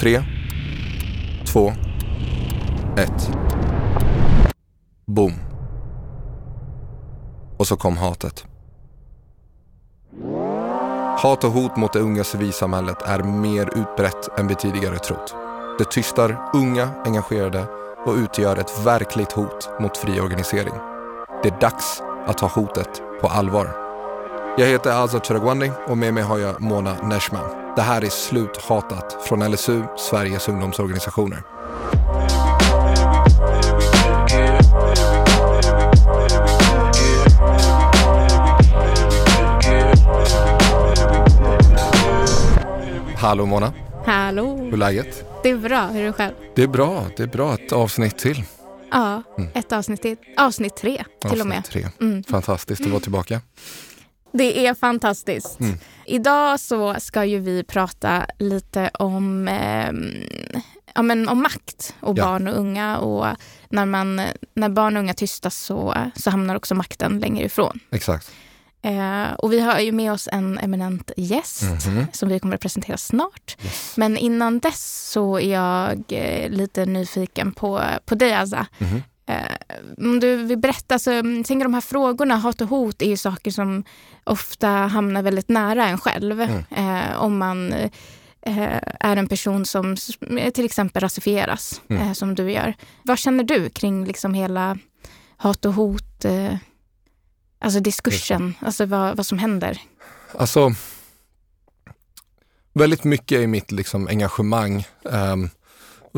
Tre, två, ett. Boom. Och så kom hatet. Hat och hot mot det unga civilsamhället är mer utbrett än vi tidigare trott. Det tystar unga engagerade och utgör ett verkligt hot mot fri organisering. Det är dags att ta hotet på allvar. Jag heter Azad Chiragwandi och med mig har jag Mona Neshman. Det här är Sluthatat från LSU, Sveriges ungdomsorganisationer. Hallå Mona, Hallå! hur är läget? Det är bra, hur är det själv? Det är bra, det är bra. Ett avsnitt till. Ja, ett avsnitt till. Avsnitt tre till och med. Avsnitt tre. Mm. Fantastiskt att vara tillbaka. Det är fantastiskt. Mm. Idag så ska ju vi prata lite om, ehm, ja, men om makt och Ja. barn och unga. Och när, man, när barn och unga tystas så, så hamnar också makten längre ifrån. Exakt. Eh, och vi har ju med oss en eminent gäst Mhm. som vi kommer att presentera snart. Yes. Men innan dess så är jag eh, lite nyfiken på, på dig Azza. Mhm. Eh, om du vill berätta, så, jag tänker de här frågorna, hat och hot, är ju saker som ofta hamnar väldigt nära en själv. Mm. Eh, om man eh, är en person som s- till exempel rasifieras, Mm. eh, som du gör. Vad känner du kring liksom hela hat och hot, eh, alltså diskursen, alltså vad, vad som händer? Alltså, väldigt mycket i mitt liksom, engagemang ehm,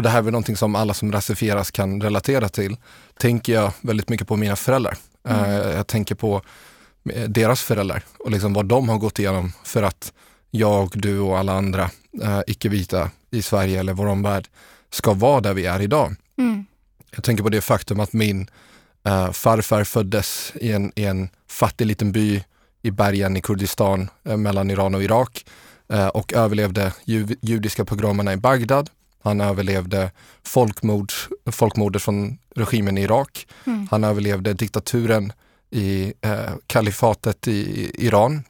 och det här är väl någonting som alla som rasifieras kan relatera till. Tänker jag väldigt mycket på mina föräldrar. Mm. Eh, jag tänker på eh, deras föräldrar och liksom vad de har gått igenom för att jag, du och alla andra eh, icke-vita i Sverige eller vår omvärld ska vara där vi är idag. Mm. Jag tänker på det faktum att min farfar föddes i en, i en fattig liten by i bergen i Kurdistan eh, mellan Iran och Irak eh, och överlevde ju, judiska pogromerna i Bagdad. Han överlevde folkmord, folkmordet från regimen i Irak. Mm. Han överlevde diktaturen i eh, kalifatet i, i Iran.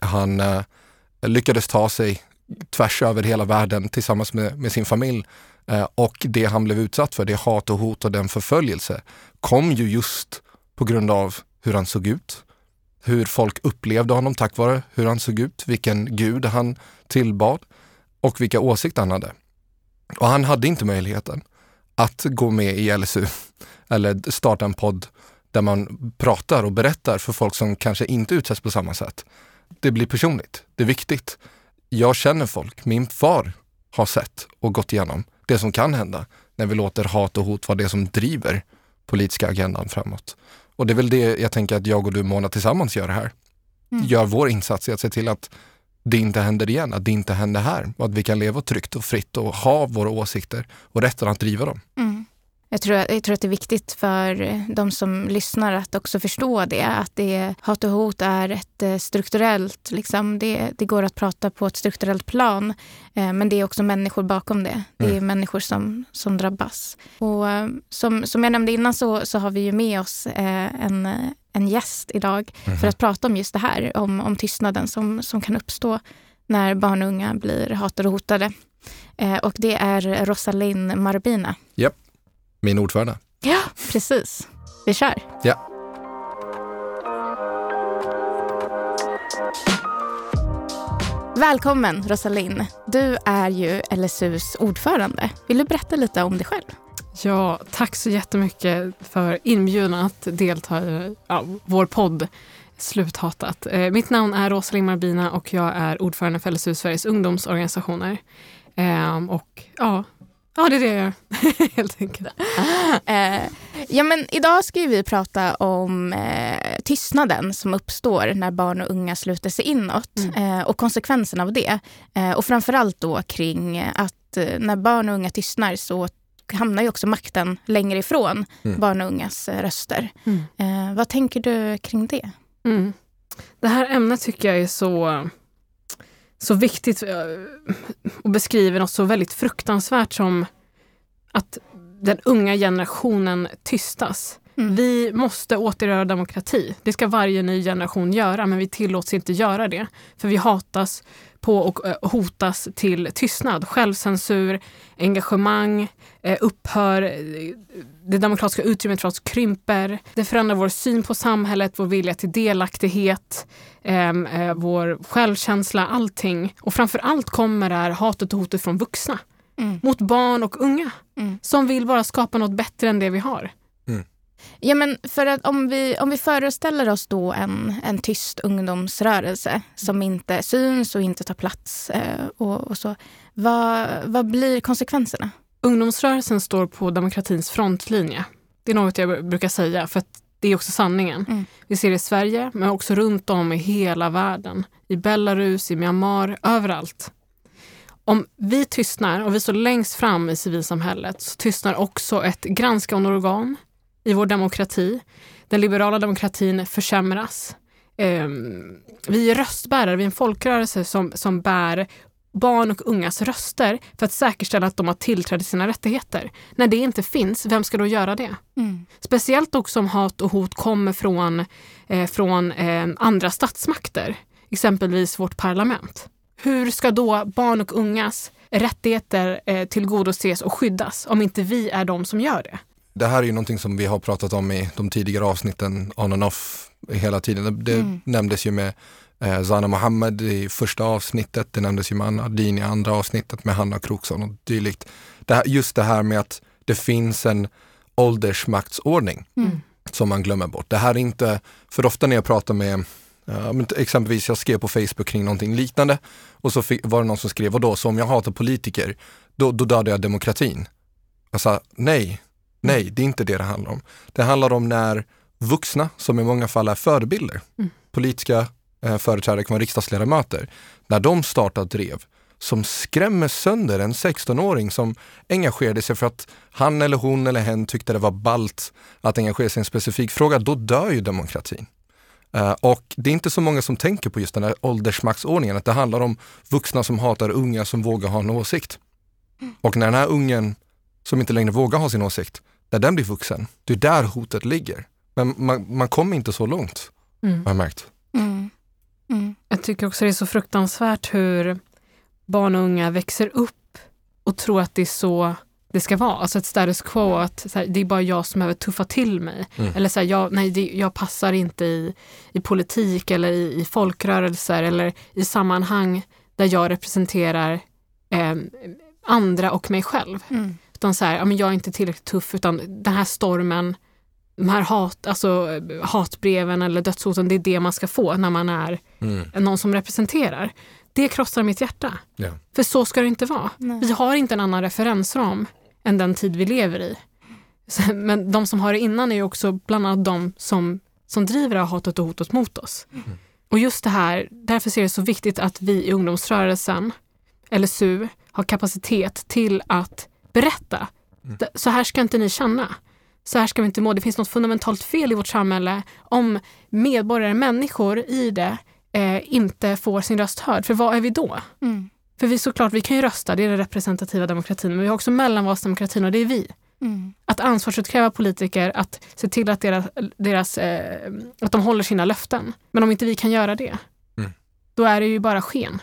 Han eh, lyckades ta sig tvärs över hela världen tillsammans med, med sin familj. Eh, och det han blev utsatt för, det hat och hot och den förföljelse, kom ju just på grund av hur han såg ut. Hur folk upplevde honom tack vare hur han såg ut, vilken gud han tillbad och vilka åsikter han hade. Och han hade inte möjligheten att gå med i LSU eller starta en podd där man pratar och berättar för folk som kanske inte utsätts på samma sätt. Det blir personligt, det är viktigt. Jag känner folk, min far har sett och gått igenom det som kan hända när vi låter hat och hot vara det som driver politiska agendan framåt. Och det är väl det jag tänker att jag och du Mona tillsammans gör här. Mm. Gör vår insats i att se till att det inte händer igen, att det inte händer här och att vi kan leva tryggt och fritt och ha våra åsikter och rätten att driva dem. Mm. Jag, tror, jag tror att det är viktigt för de som lyssnar att också förstå det. Att det, hat och hot är ett eh, strukturellt, liksom, det, det går att prata på ett strukturellt plan. Eh, men det är också människor bakom det. Det är Mm. människor som, som drabbas. Och eh, som, som jag nämnde innan så, så har vi ju med oss eh, en, en gäst idag för att prata om just det här. Om, om tystnaden som, som kan uppstå när barn och unga blir hatade och hotade. Eh, och det är Rosalind Marbina. Min ordförande. Ja, precis. Vi kör. Ja. Välkommen Rosalind. Du är ju LSUs ordförande. Vill du berätta lite om dig själv? Ja, tack så jättemycket för inbjudan att delta i ja, vår podd Sluthatat. Eh, mitt namn är Rosalind Marbina och jag är ordförande för LSU Sveriges ungdomsorganisationer. Eh, och ja, ja, det är det jag gör helt enkelt. Eh, ja, men idag ska vi prata om eh, tystnaden som uppstår när barn och unga sluter sig inåt eh, och konsekvenserna av det. Eh, och framförallt då kring att när barn och unga tystnar så hamnar ju också makten längre ifrån Mm. barn och ungas eh, röster. Mm. Eh, vad tänker du kring det? Mm. Det här ämnet tycker jag är så, så viktigt eh, och beskriver något så väldigt fruktansvärt som att den unga generationen tystas. Mm. Vi måste återgöra demokrati. Det ska varje ny generation göra, men vi tillåts inte göra det. För vi hatas på och eh, hotas till tystnad. Självcensur, engagemang eh, upphör, eh, det demokratiska utrymmet för oss krymper. Det förändrar vår syn på samhället, vår vilja till delaktighet, ehm, eh, vår självkänsla, allting. Och framför allt kommer det här hatet och hotet från vuxna Mm. mot barn och unga Mm. som vill bara skapa något bättre än det vi har. Ja, men för att om vi, om vi föreställer oss då en, en tyst ungdomsrörelse som inte syns och inte tar plats eh, och, och så. Vad, vad blir konsekvenserna? Ungdomsrörelsen står på demokratins frontlinje. Det är något jag brukar säga, för det är också sanningen. Mm. Vi ser det i Sverige, men också runt om i hela världen. I Belarus, i Myanmar, överallt. Om vi tystnar och vi står längst fram i civilsamhället så tystnar också ett granskande organ i vår demokrati. Den liberala demokratin försämras. Ehm, vi är röstbärare, vi är en folkrörelse som, som bär barn och ungas röster för att säkerställa att de har tillträde till sina rättigheter. När det inte finns, vem ska då göra det? Mm. Speciellt också om hat och hot kommer från, eh, från eh, andra statsmakter, exempelvis vårt parlament. Hur ska då barn och ungas rättigheter eh, tillgodoses och skyddas om inte vi är de som gör det? Det här är ju någonting som vi har pratat om i de tidigare avsnitten on and off hela tiden. Det, Mm. nämndes ju med eh, Zana Mohammed i första avsnittet, det nämndes ju med Anna Din i andra avsnittet med Hanna Kroksson och dylikt. Det här, just det här med att det finns en åldersmaktsordning Mm. som man glömmer bort. Det här är inte, för ofta när jag pratar med t- exempelvis jag skrev på Facebook kring någonting liknande och så fick, var det någon som skrev, vadå, så om jag hatar politiker, då, då dödar jag demokratin. Jag sa, nej, nej, det är inte det det handlar om. Det handlar om när vuxna, som i många fall är förebilder, Mm. politiska eh, företrädare kan vara riksdagsledamöter, när de startar drev som skrämmer sönder en 16-åring som engagerade sig för att han eller hon eller hen tyckte det var balt att engagera sig i en specifik fråga, då dör ju demokratin. Eh, och det är inte så många som tänker på just den här åldersmaktsordningen, att det handlar om vuxna som hatar unga som vågar ha en åsikt. Och när den här ungen som inte längre vågar ha sin åsikt, när den blir vuxen, det är där hotet ligger. Men man, man kommer inte så långt, Mm. har jag märkt. Mm. Mm. Jag tycker också det är så fruktansvärt hur barn och unga växer upp och tror att det är så det ska vara. Alltså ett status quo, att så här, det är bara jag som behöver tuffa till mig. Mm. Eller så här, jag, nej, det, jag passar inte i, i politik eller i, i folkrörelser eller i sammanhang där jag representerar eh, andra och mig själv. Mm. Utan så här, ja, men jag är inte tillräckligt tuff utan den här stormen, de här hat, alltså, hatbreven eller dödshoten, det är det man ska få när man är någon som representerar. Det krossar mitt hjärta. Ja. För så ska det inte vara. Nej. Vi har inte en annan referensram än den tid vi lever i. Men de som har det innan är också bland annat de som, som driver det här hatet och hotet mot oss. Och just det här, därför ser det så viktigt att vi i ungdomsrörelsen, LSU, har kapacitet till att berätta. D- Så här ska inte ni känna. Så här ska vi inte må. Det finns något fundamentalt fel i vårt samhälle om medborgare, människor i det, eh, inte får sin röst hörd. För vad är vi då? Mm. För vi såklart, vi kan ju rösta, det är den representativa demokratin, men vi har också mellanvalsdemokratin och det är vi. Mm. Att ansvarsutkräva politiker, att se till att, deras, deras, eh, att de håller sina löften. Men om inte vi kan göra det, Mm. då är det ju bara sken.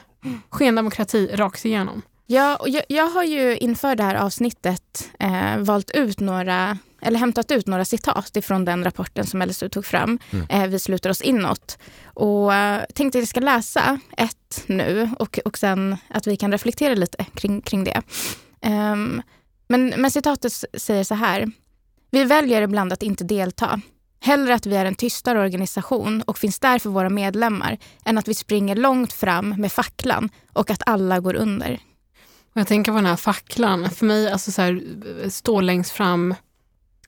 Skendemokrati rakt igenom. Ja, och jag, jag har ju inför det här avsnittet eh, valt ut några, eller hämtat ut några citat ifrån den rapporten som LSU tog fram, Mm. eh, Vi sluter oss inåt. Och eh, tänkte att jag ska läsa ett nu och, och sen att vi kan reflektera lite kring, kring det. Ehm, men, men citatet säger så här. Vi väljer ibland att inte delta. Hellre att vi är en tystare organisation och finns där för våra medlemmar än att vi springer långt fram med facklan och att alla går under. Jag tänker på den här facklan. För mig, alltså så här, stå längst fram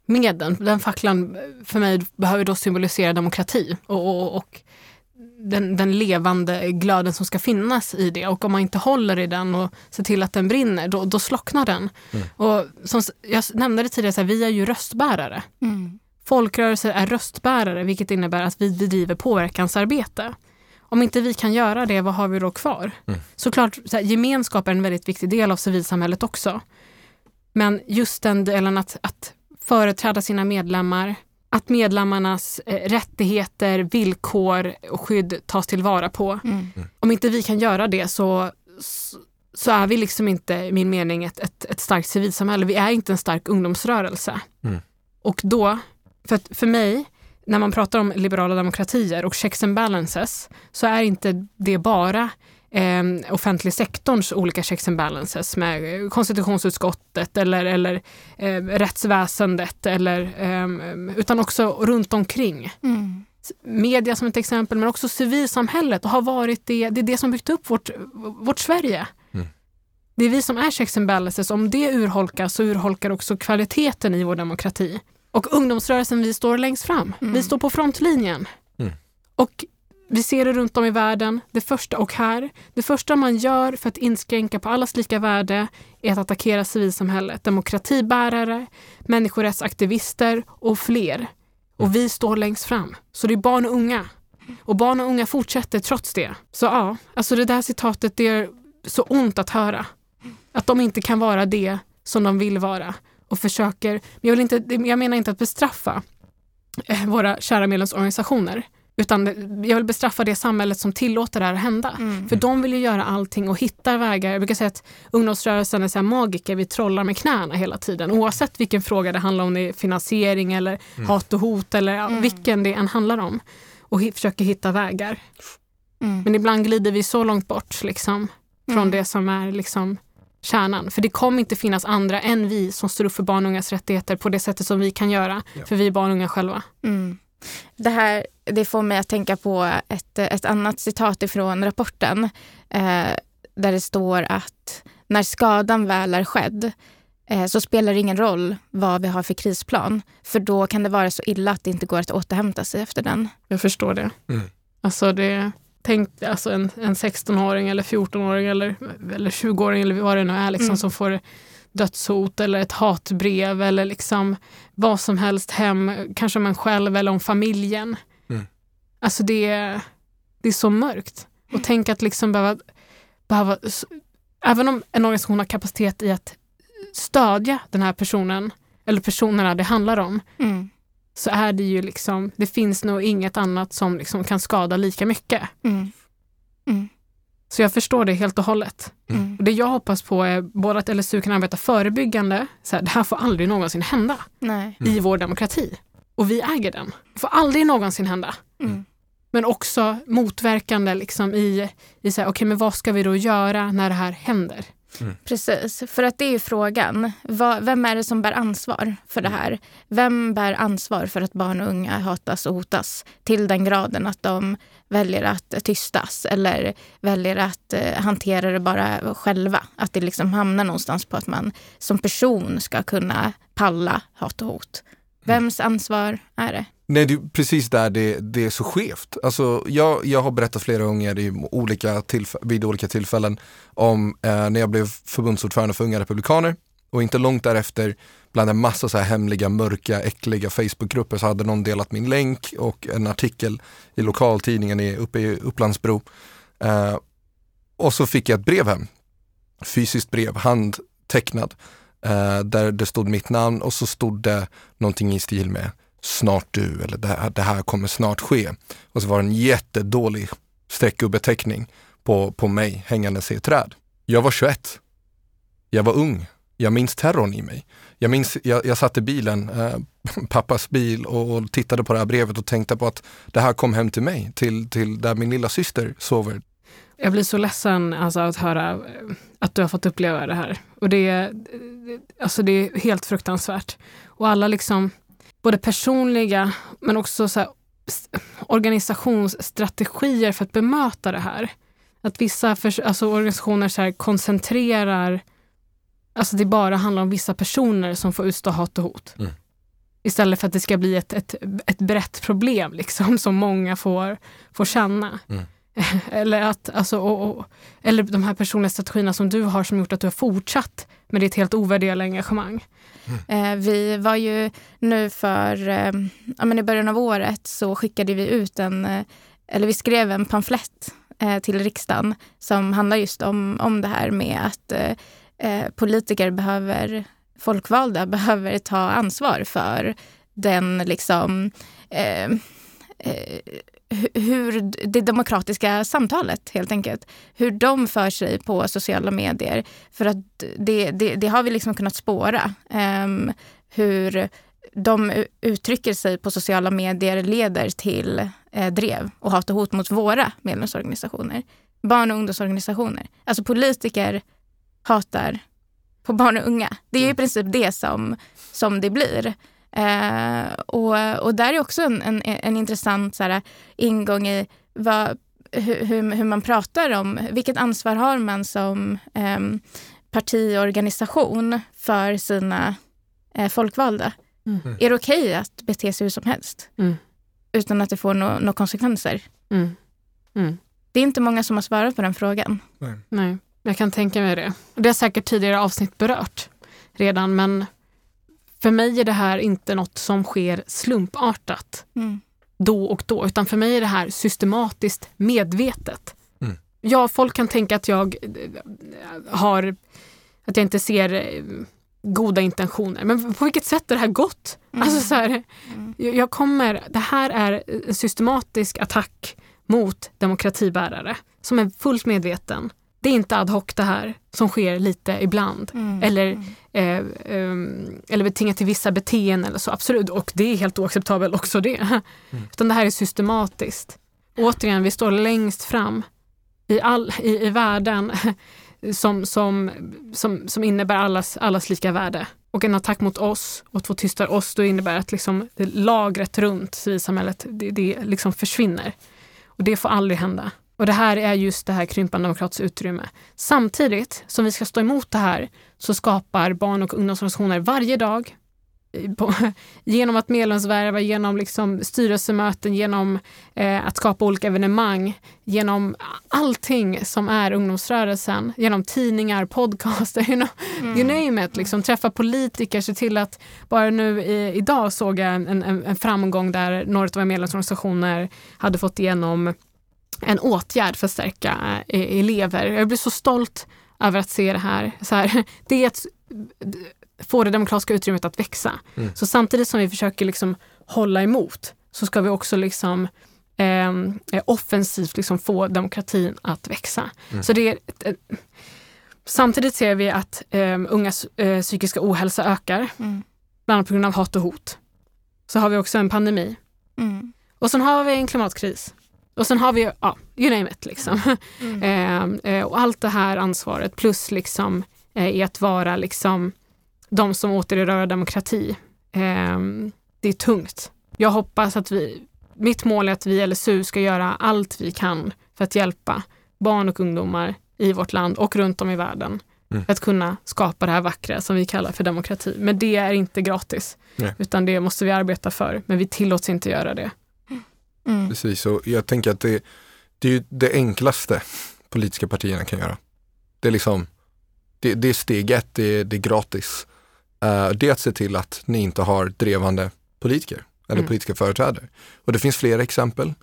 med den. Den facklan för mig behöver då symbolisera demokrati och, och, och den, den levande glöden som ska finnas i det. Och om man inte håller i den och ser till att den brinner, då, då slocknar den. Mm. Och som jag nämnde det tidigare, så här, vi är ju röstbärare. Mm. Folkrörelser är röstbärare, vilket innebär att vi bedriver påverkansarbete. Om inte vi kan göra det, vad har vi då kvar? Mm. Såklart, så här, gemenskap är en väldigt viktig del av civilsamhället också. Men just den delen att, att företräda sina medlemmar, att medlemmarnas eh, rättigheter, villkor och skydd tas tillvara på. Mm. Om inte vi kan göra det så, så är vi liksom inte, i min mening, ett, ett, ett starkt civilsamhälle. Vi är inte en stark ungdomsrörelse. Mm. Och då, för, för mig, när man pratar om liberala demokratier och checks and balances, så är inte det bara eh, offentlig sektorns olika checks and balances med eh, konstitutionsutskottet eller, eller eh, rättsväsendet, eller, eh, utan också runt omkring Mm. media som ett exempel, men också civilsamhället har varit det, det är det som byggt upp vårt, vårt Sverige. Mm. Det är vi som är checks and balances. Om det urholkas så urholkar också kvaliteten i vår demokrati. Och ungdomsrörelsen, vi står längst fram. Mm. Vi står på frontlinjen. Mm. Och vi ser det runt om i världen, det första och här. Det första man gör för att inskränka på allas lika värde är att attackera civilsamhället. Demokratibärare, människorättsaktivister och fler. Och vi står längst fram. Så det är barn och unga. Och barn och unga fortsätter trots det. Så ja, alltså det där citatet, det är så ont att höra. Att de inte kan vara det som de vill vara. Och försöker, men jag, vill inte, jag menar inte att bestraffa eh, våra kära medlemsorganisationer. Utan jag vill bestraffa det samhället som tillåter det här att hända. Mm. För de vill ju göra allting och hitta vägar. Jag brukar säga att ungdomsrörelsen är så här magiker, vi trollar med knäna hela tiden. Oavsett vilken fråga det handlar om, det är finansiering eller hat och hot eller Mm. vilken det än handlar om. Och försöker hitta vägar. Mm. Men ibland glider vi så långt bort liksom, från Mm. det som är liksom, kärnan. För det kommer inte finnas andra än vi som står upp för barn och ungas rättigheter på det sättet som vi kan göra. Ja. För vi är barn och unga själva. Mm. Det här det får mig att tänka på ett, ett annat citat ifrån rapporten eh, där det står att när skadan väl är skedd eh, så spelar det ingen roll vad vi har för krisplan för då kan det vara så illa att det inte går att återhämta sig efter den. Jag förstår det. Mm. Alltså det tänk alltså en, en 16-åring eller 14-åring eller, eller 20-åring eller vad det nu är liksom, Mm. som får dödshot eller ett hatbrev eller liksom vad som helst hem, kanske om en själv eller om familjen. Mm. Alltså det, är- det är så mörkt. Och tänk att liksom behöva, behöva, även om en organisation har kapacitet i att stödja den här personen eller personerna det handlar om, Mm. Så är det ju liksom, det finns nog inget annat som liksom kan skada lika mycket. Mm. Så jag förstår det helt och hållet. Mm. Och det jag hoppas på är både att LSU kan arbeta förebyggande, så här, det här får aldrig någonsin hända Nej. Mm. i vår demokrati. Och vi äger den. Det får aldrig någonsin hända. Mm. Men också motverkande liksom i, i så här, okej men vad ska vi då göra när det här händer? Precis, för att det är frågan. Vem är det som bär ansvar för det här? Vem bär ansvar för att barn och unga hatas och hotas till den graden att de väljer att tystas eller väljer att eh, hantera det bara själva? Att det liksom hamnar någonstans på att man som person ska kunna palla hat och hot. Vems ansvar är det? Nej, det är precis där det, det är så skevt. Alltså, jag, jag har berättat flera gånger i olika vid olika tillfällen om eh, när jag blev förbundsordförande för Unga Republikaner och inte långt därefter bland en massa så här hemliga, mörka, äckliga Facebookgrupper så hade någon delat min länk och en artikel i lokaltidningen i, uppe i Upplandsbro. Eh, och så fick jag ett brev hem, fysiskt brev, handtecknad, eh, där det stod mitt namn och så stod det någonting i stil med snart du eller det här, det här kommer snart ske. Och så var det en jättedålig streckgubbeteckning på, på mig hängandes i ett träd. Jag var 21. Jag var ung. Jag minns terrorn i mig. Jag minns, jag, jag satt i bilen, eh, pappas bil och, och tittade på det här brevet och tänkte på att det här kom hem till mig, till, till där min lilla syster sover. Jag blir så ledsen alltså, att höra eh, att du har fått uppleva det här. Och det, eh, alltså, det är helt fruktansvärt. Och alla liksom, både personliga men också så här, organisationsstrategier för att bemöta det här. Att vissa för, alltså, organisationer så här, koncentrerar, alltså det bara handlar om vissa personer som får utstå hat och hot. Mm. Istället för att det ska bli ett, ett, ett brett problem liksom, som många får, får känna. Mm. Eller, att, alltså, och, och, eller de här personliga strategierna som du har som gjort att du har fortsatt med ditt helt ovärderliga engagemang. Eh, vi var ju nu för, eh, ja, men i början av året så skickade vi ut en, eh, eller vi skrev en pamflett eh, till riksdagen som handlar just om, om det här med att eh, eh, politiker behöver, folkvalda behöver ta ansvar för den liksom hur det demokratiska samtalet helt enkelt. Hur de för sig på sociala medier. För att det, det, det har vi liksom kunnat spåra. Um, hur de uttrycker sig på sociala medier leder till eh, drev och hat och hot mot våra medlemsorganisationer. Barn och ungdomsorganisationer. Alltså politiker hatar på barn och unga. Det är i mm. princip det som, som det blir. Eh, och, och där är också en, en, en intressant så här, ingång i vad, hur, hur, man pratar om, vilket ansvar har man som eh, partiorganisation för sina eh, folkvalda? Mm. mm. Är det okej okay att bete sig hur som helst? Mm. Utan att det får några no konsekvenser? Mm. mm. Det är inte många som har svarat på den frågan. Nej. Nej, jag kan tänka mig det. Det har säkert tidigare avsnitt berört redan, men för mig är det här inte något som sker slumpartat mm. då och då, utan för mig är det här systematiskt medvetet. Mm. Ja, folk kan tänka att jag eh, har, att jag inte ser eh, goda intentioner. Men på vilket sätt är det här gott? Mm. Alltså så här, mm. jag kommer, det här är en systematisk attack mot demokratibärare som är fullt medveten det är inte ad hoc det här som sker lite ibland. Mm. Eller, mm. eh, eh, eller betingat till vissa beteenden eller så. Absolut, och det är helt oacceptabelt också det. Mm. Utan det här är systematiskt. Återigen, vi står längst fram i, all, i, i världen som, som, som, som innebär allas, allas lika värde. Och en attack mot oss och att få tysta oss, då innebär att liksom, lagret runt civilsamhället, det, det liksom försvinner. Och det får aldrig hända. Och det här är just det här krympande demokratiska utrymme. Samtidigt som vi ska stå emot det här så skapar barn och ungdomsorganisationer varje dag på, genom att medlemsvärva, genom liksom styrelsemöten, genom eh, att skapa olika evenemang, genom allting som är ungdomsrörelsen, genom tidningar, podcaster, you, know, mm. you name it. Liksom, träffa politiker, se till att bara nu i, idag såg jag en, en, en framgång där några av våra medlemsorganisationer hade fått igenom en åtgärd för att stärka eh, elever. Jag blir så stolt över att se det här. Så här det är att få det demokratiska utrymmet att växa. Mm. Så samtidigt som vi försöker liksom hålla emot så ska vi också liksom eh, offensivt liksom få demokratin att växa. Mm. Så det är, eh, samtidigt ser vi att eh, ungas eh, psykiska ohälsa ökar, mm. bland annat på grund av hat och hot. Så har vi också en pandemi. Mm. Och sen har vi en klimatkris. Och sen har vi, ja, you name it liksom. Mm. eh, eh och allt det här ansvaret plus liksom eh, i att vara liksom de som återerövrar demokrati. Eh, det är tungt. Jag hoppas att vi, mitt mål är att vi i LSU ska göra allt vi kan för att hjälpa barn och ungdomar i vårt land och runt om i världen. Mm. Att kunna skapa det här vackra som vi kallar för demokrati. Men det är inte gratis, Nej. utan det måste vi arbeta för. Men vi tillåts inte göra det. Mm. Precis, och jag tänker att det, det är det enklaste politiska partierna kan göra. Det är liksom, det, det är steg ett, det, det är gratis. Uh, det är att se till att ni inte har drevande politiker eller mm. politiska företrädare. Och det finns flera exempel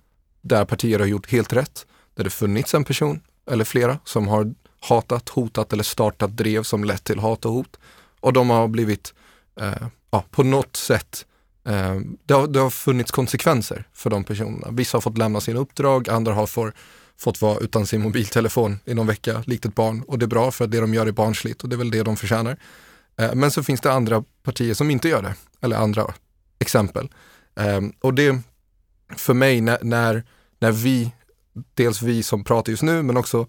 där partier har gjort helt rätt, där det funnits en person eller flera som har hatat, hotat eller startat drev som lett till hat och hot. Och de har blivit uh, ja, på något sätt Eh, Eh, det har, det har funnits konsekvenser för de personerna. Vissa har fått lämna sina uppdrag, andra har för, fått vara utan sin mobiltelefon i någon vecka, likt ett barn. Och det är bra för att det de gör är barnsligt och det är väl det de förtjänar. Eh, men så finns det andra partier som inte gör det, eller andra exempel. Eh, och det, för mig, när, när, när vi, dels vi som pratar just nu, men också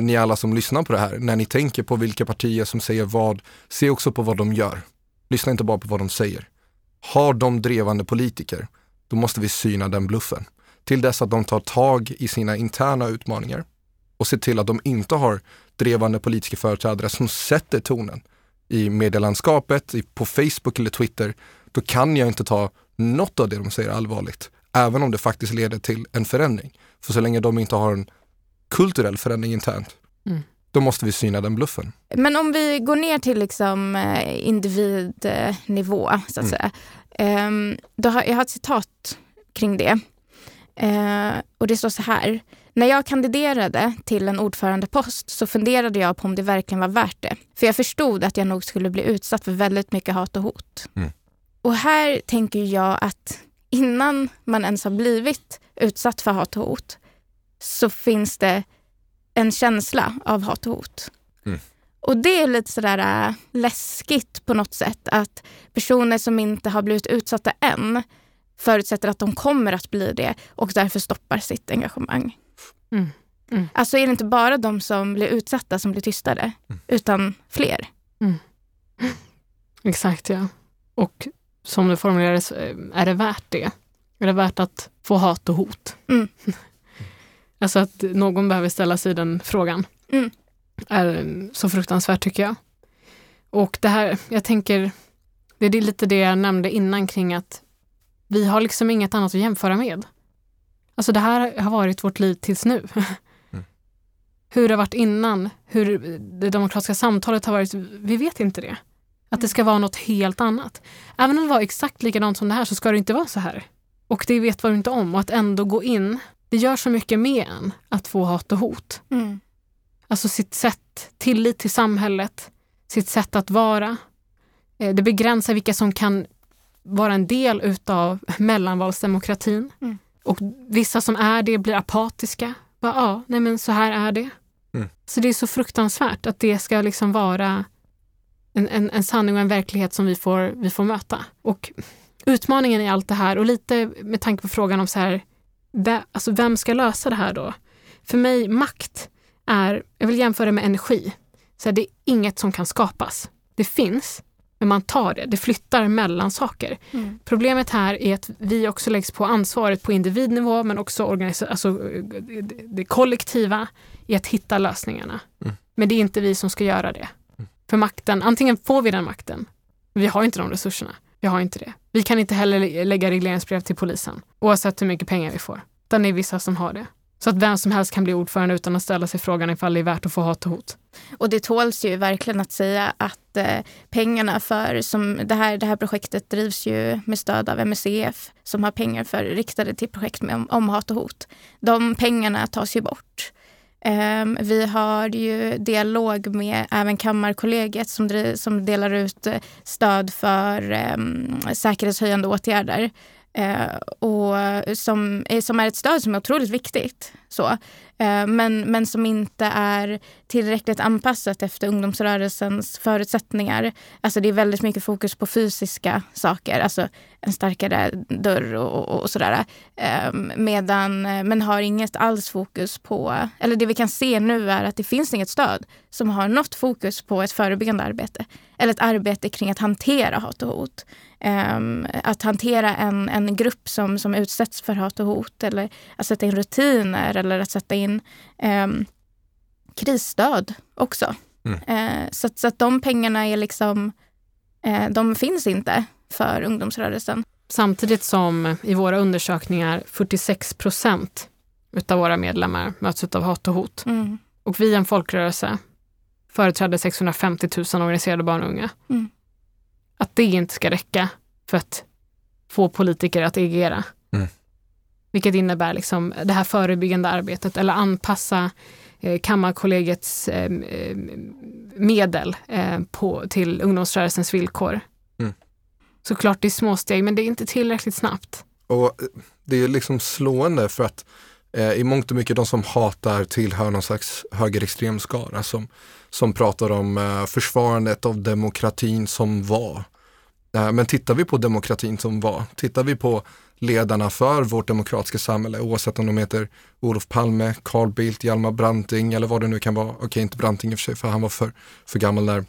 ni alla som lyssnar på det här, när ni tänker på vilka partier som säger vad, se också på vad de gör. Lyssna inte bara på vad de säger. Har de drevande politiker, då måste vi syna den bluffen. Till dess att de tar tag i sina interna utmaningar och ser till att de inte har drevande politiska företrädare som sätter tonen i medielandskapet, på Facebook eller Twitter, då kan jag inte ta något av det de säger allvarligt. Även om det faktiskt leder till en förändring. För så länge de inte har en kulturell förändring internt, mm då måste vi syna den bluffen. Men om vi går ner till liksom eh, individnivå, så att mm. säga. Um, då har, jag har ett citat kring det. Uh, och det står så här. När jag kandiderade till en ordförandepost så funderade jag på om det verkligen var värt det. För jag förstod att jag nog skulle bli utsatt för väldigt mycket hat och hot. Mm. Och här tänker jag att innan man ens har blivit utsatt för hat och hot så finns det en känsla av hat och hot. Mm. Och det är lite sådär äh, läskigt på något sätt att personer som inte har blivit utsatta än förutsätter att de kommer att bli det och därför stoppar sitt engagemang. Mm. Mm. Alltså är det inte bara de som blir utsatta som blir tystade, Mm. utan fler. Exakt, ja. Och som det formulerades, eh, är det värt det? Är det värt att få hat och hot? Mm. alltså att någon behöver ställa sig den frågan. Mm. Är så fruktansvärt tycker jag. Och det här, jag tänker, det är lite det jag nämnde innan kring att vi har liksom inget annat att jämföra med. Alltså det här har varit vårt liv tills nu. Hur det har varit innan, hur det demokratiska samtalet har varit, vi vet inte det. Att det ska vara något helt annat. Även om det var exakt likadant som det här så ska det inte vara så här. Och det vet vad du inte om och att ändå gå in, det gör så mycket med en att få hat och hot. Mm. Alltså sitt sätt, tillit till samhället, sitt sätt att vara. Eh, Det begränsar vilka som kan vara en del utav mellanvalsdemokratin. Mm. Och vissa som är det blir apatiska. Bara, ja, nej men så här är det. Mm. Så det är så fruktansvärt att det ska liksom vara en, en, en sanning och en verklighet som vi får, vi får möta. Och utmaningen i allt det här och lite med tanke på frågan om så här, ve- alltså vem ska lösa det här då? För mig, makt är, jag vill jämföra med energi. Så här, det är inget som kan skapas. Det finns, men man tar det. Det flyttar mellan saker. Mm. Problemet här är att vi också läggs på ansvaret på individnivå men också organisa- alltså, det- det kollektiva i att hitta lösningarna. Mm. Men det är inte vi som ska göra det. För makten, antingen får vi den makten, vi har inte de resurserna. Vi har inte det. Vi kan inte heller lägga regleringsbrev till polisen oavsett hur mycket pengar vi får. Utan det är vissa som har det. Så att vem som helst kan bli ordförande utan att ställa sig frågan ifall det är värt att få hat och hot. Och det tåls ju verkligen att säga att eh, pengarna för, som det här, det här projektet drivs ju med stöd av MSCF som har pengar för riktade till projekt med, om, om hat och hot. De pengarna tas ju bort. Ehm, vi har ju dialog med även Kammarkollegiet som, driv, som delar ut eh, stöd för um, säkerhetshöjande åtgärder. Uh, och som, är- som är ett stöd som är otroligt viktigt. Så. Eh, men, men som inte är tillräckligt anpassat efter ungdomsrörelsens förutsättningar. Alltså det är väldigt mycket fokus på fysiska saker, alltså en starkare dörr och, och, och sådär. Ehm, medan, eh, men har inget alls fokus på, eller det vi kan se nu är att det finns inget stöd som har något fokus på ett förebyggande arbete. Eller ett arbete kring att hantera hat och hot. Um, att hantera en, en grupp som, som utsätts för hat och hot eller att sätta in rutiner eller att sätta in um, krisstöd också. Mm. Eh, så, att, så att de pengarna är liksom, eh, de finns inte för ungdomsrörelsen. Samtidigt som i våra undersökningar 46 procent utav våra medlemmar möts av hat och hot. Mm. Och vi är en folkrörelse företräder 650 000 organiserade barn och unga. Mm. Att det inte ska räcka för att få politiker att agera. Vilket innebär liksom det här förebyggande arbetet eller anpassa eh, Kammarkollegiets eh, eh, medel eh, på, till ungdomsrörelsens villkor. Mm. Såklart det är småsteg men det är inte tillräckligt snabbt. Och det är liksom slående för att i mångt och mycket de som hatar tillhör någon slags högerextrem skara som, som pratar om eh, försvarandet av demokratin som var. Men tittar vi på demokratin som var, tittar vi på ledarna för vårt demokratiska samhälle, oavsett om de heter Olof Palme, Carl Bildt, Hjalmar Branting eller vad det nu kan vara. Okej, inte Branting i och för sig, för han var för, för gammal när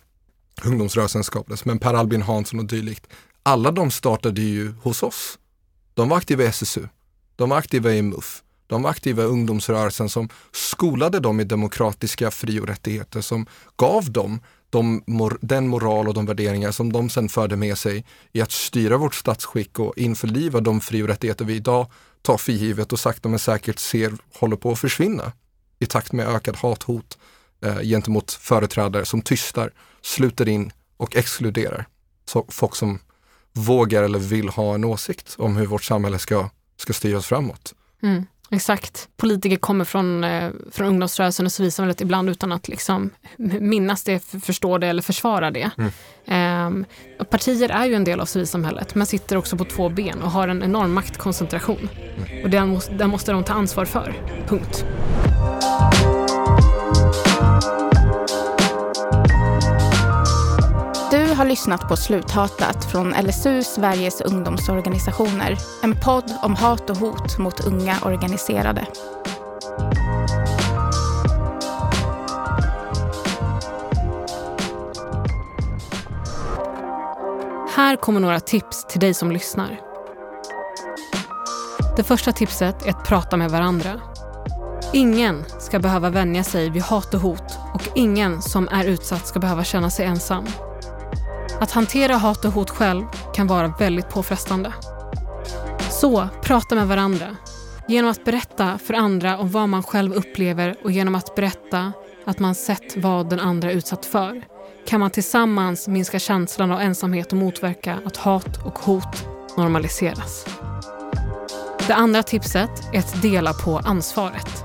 ungdomsrörelsen skapades, men Per Albin Hansson och dylikt. Alla de startade ju hos oss. De var aktiva i SSU, de var aktiva i MUF, de var aktiva i ungdomsrörelsen som skolade dem i demokratiska fri och rättigheter, som gav dem de, den moral och de värderingar som de sen förde med sig i att styra vårt statsskick och införliva de fri och rättigheter vi idag tar för givet och sakta men säkert ser håller på att försvinna i takt med ökad hathot eh, gentemot företrädare som tystar, sluter in och exkluderar så, folk som vågar eller vill ha en åsikt om hur vårt samhälle ska, ska styras framåt. Mm. Exakt. Politiker kommer från, eh, från ungdomsrörelsen och civilsamhället ibland utan att liksom minnas det, förstå det eller försvara det. Mm. Eh, partier är ju en del av civilsamhället men sitter också på två ben och har en enorm maktkoncentration. Mm. Och den den måste de ta ansvar för. Punkt. Har lyssnat på Sluthatat från LSU, Sveriges ungdomsorganisationer. En podd om hat och hot mot unga organiserade. Här kommer några tips till dig som lyssnar. Det första tipset är att prata med varandra. Ingen ska behöva vänja sig vid hat och hot och ingen som är utsatt ska behöva känna sig ensam. Att hantera hat och hot själv kan vara väldigt påfrestande. Så prata med varandra. Genom att berätta för andra om vad man själv upplever och genom att berätta att man sett vad den andra är utsatt för kan man tillsammans minska känslan av ensamhet och motverka att hat och hot normaliseras. Det andra tipset är att dela på ansvaret.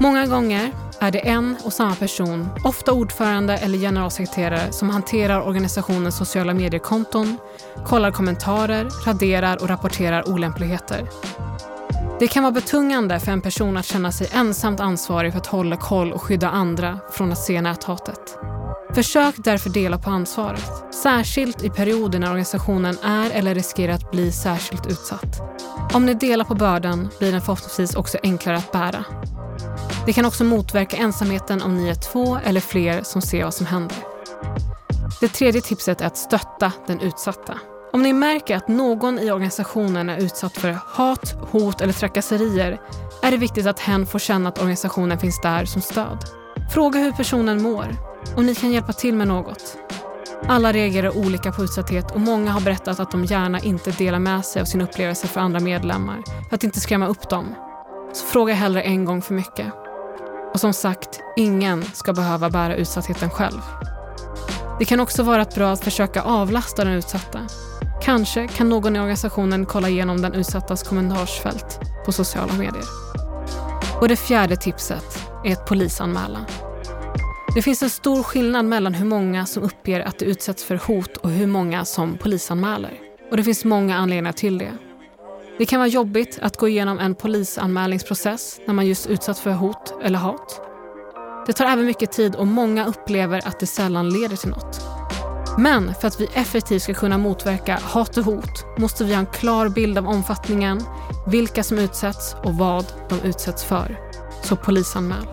Många gånger är det en och samma person, ofta ordförande eller generalsekreterare, som hanterar organisationens sociala mediekonton, kollar kommentarer, raderar och rapporterar olämpligheter. Det kan vara betungande för en person att känna sig ensamt ansvarig för att hålla koll och skydda andra från att se näthatet. Försök därför dela på ansvaret, särskilt i perioder när organisationen är eller riskerar att bli särskilt utsatt. Om ni delar på bördan blir den förhoppningsvis också enklare att bära. Det kan också motverka ensamheten om ni är två eller fler som ser vad som händer. Det tredje tipset är att stötta den utsatta. Om ni märker att någon i organisationen är utsatt för hat, hot eller trakasserier är det viktigt att hen får känna att organisationen finns där som stöd. Fråga hur personen mår, om ni kan hjälpa till med något. Alla reagerar olika på utsatthet och många har berättat att de gärna inte delar med sig av sin upplevelse för andra medlemmar för att inte skrämma upp dem. Så fråga hellre en gång för mycket. Och som sagt, ingen ska behöva bära utsattheten själv. Det kan också vara bra att försöka avlasta den utsatta. Kanske kan någon i organisationen kolla igenom den utsattas kommentarsfält på sociala medier. Och det fjärde tipset är att polisanmäla. Det finns en stor skillnad mellan hur många som uppger att de utsätts för hot och hur många som polisanmäler. Och det finns många anledningar till det. Det kan vara jobbigt att gå igenom en polisanmälningsprocess när man just utsatts för hot eller hat. Det tar även mycket tid och många upplever att det sällan leder till något. Men för att vi effektivt ska kunna motverka hat och hot måste vi ha en klar bild av omfattningen, vilka som utsätts och vad de utsätts för. Så polisanmäl.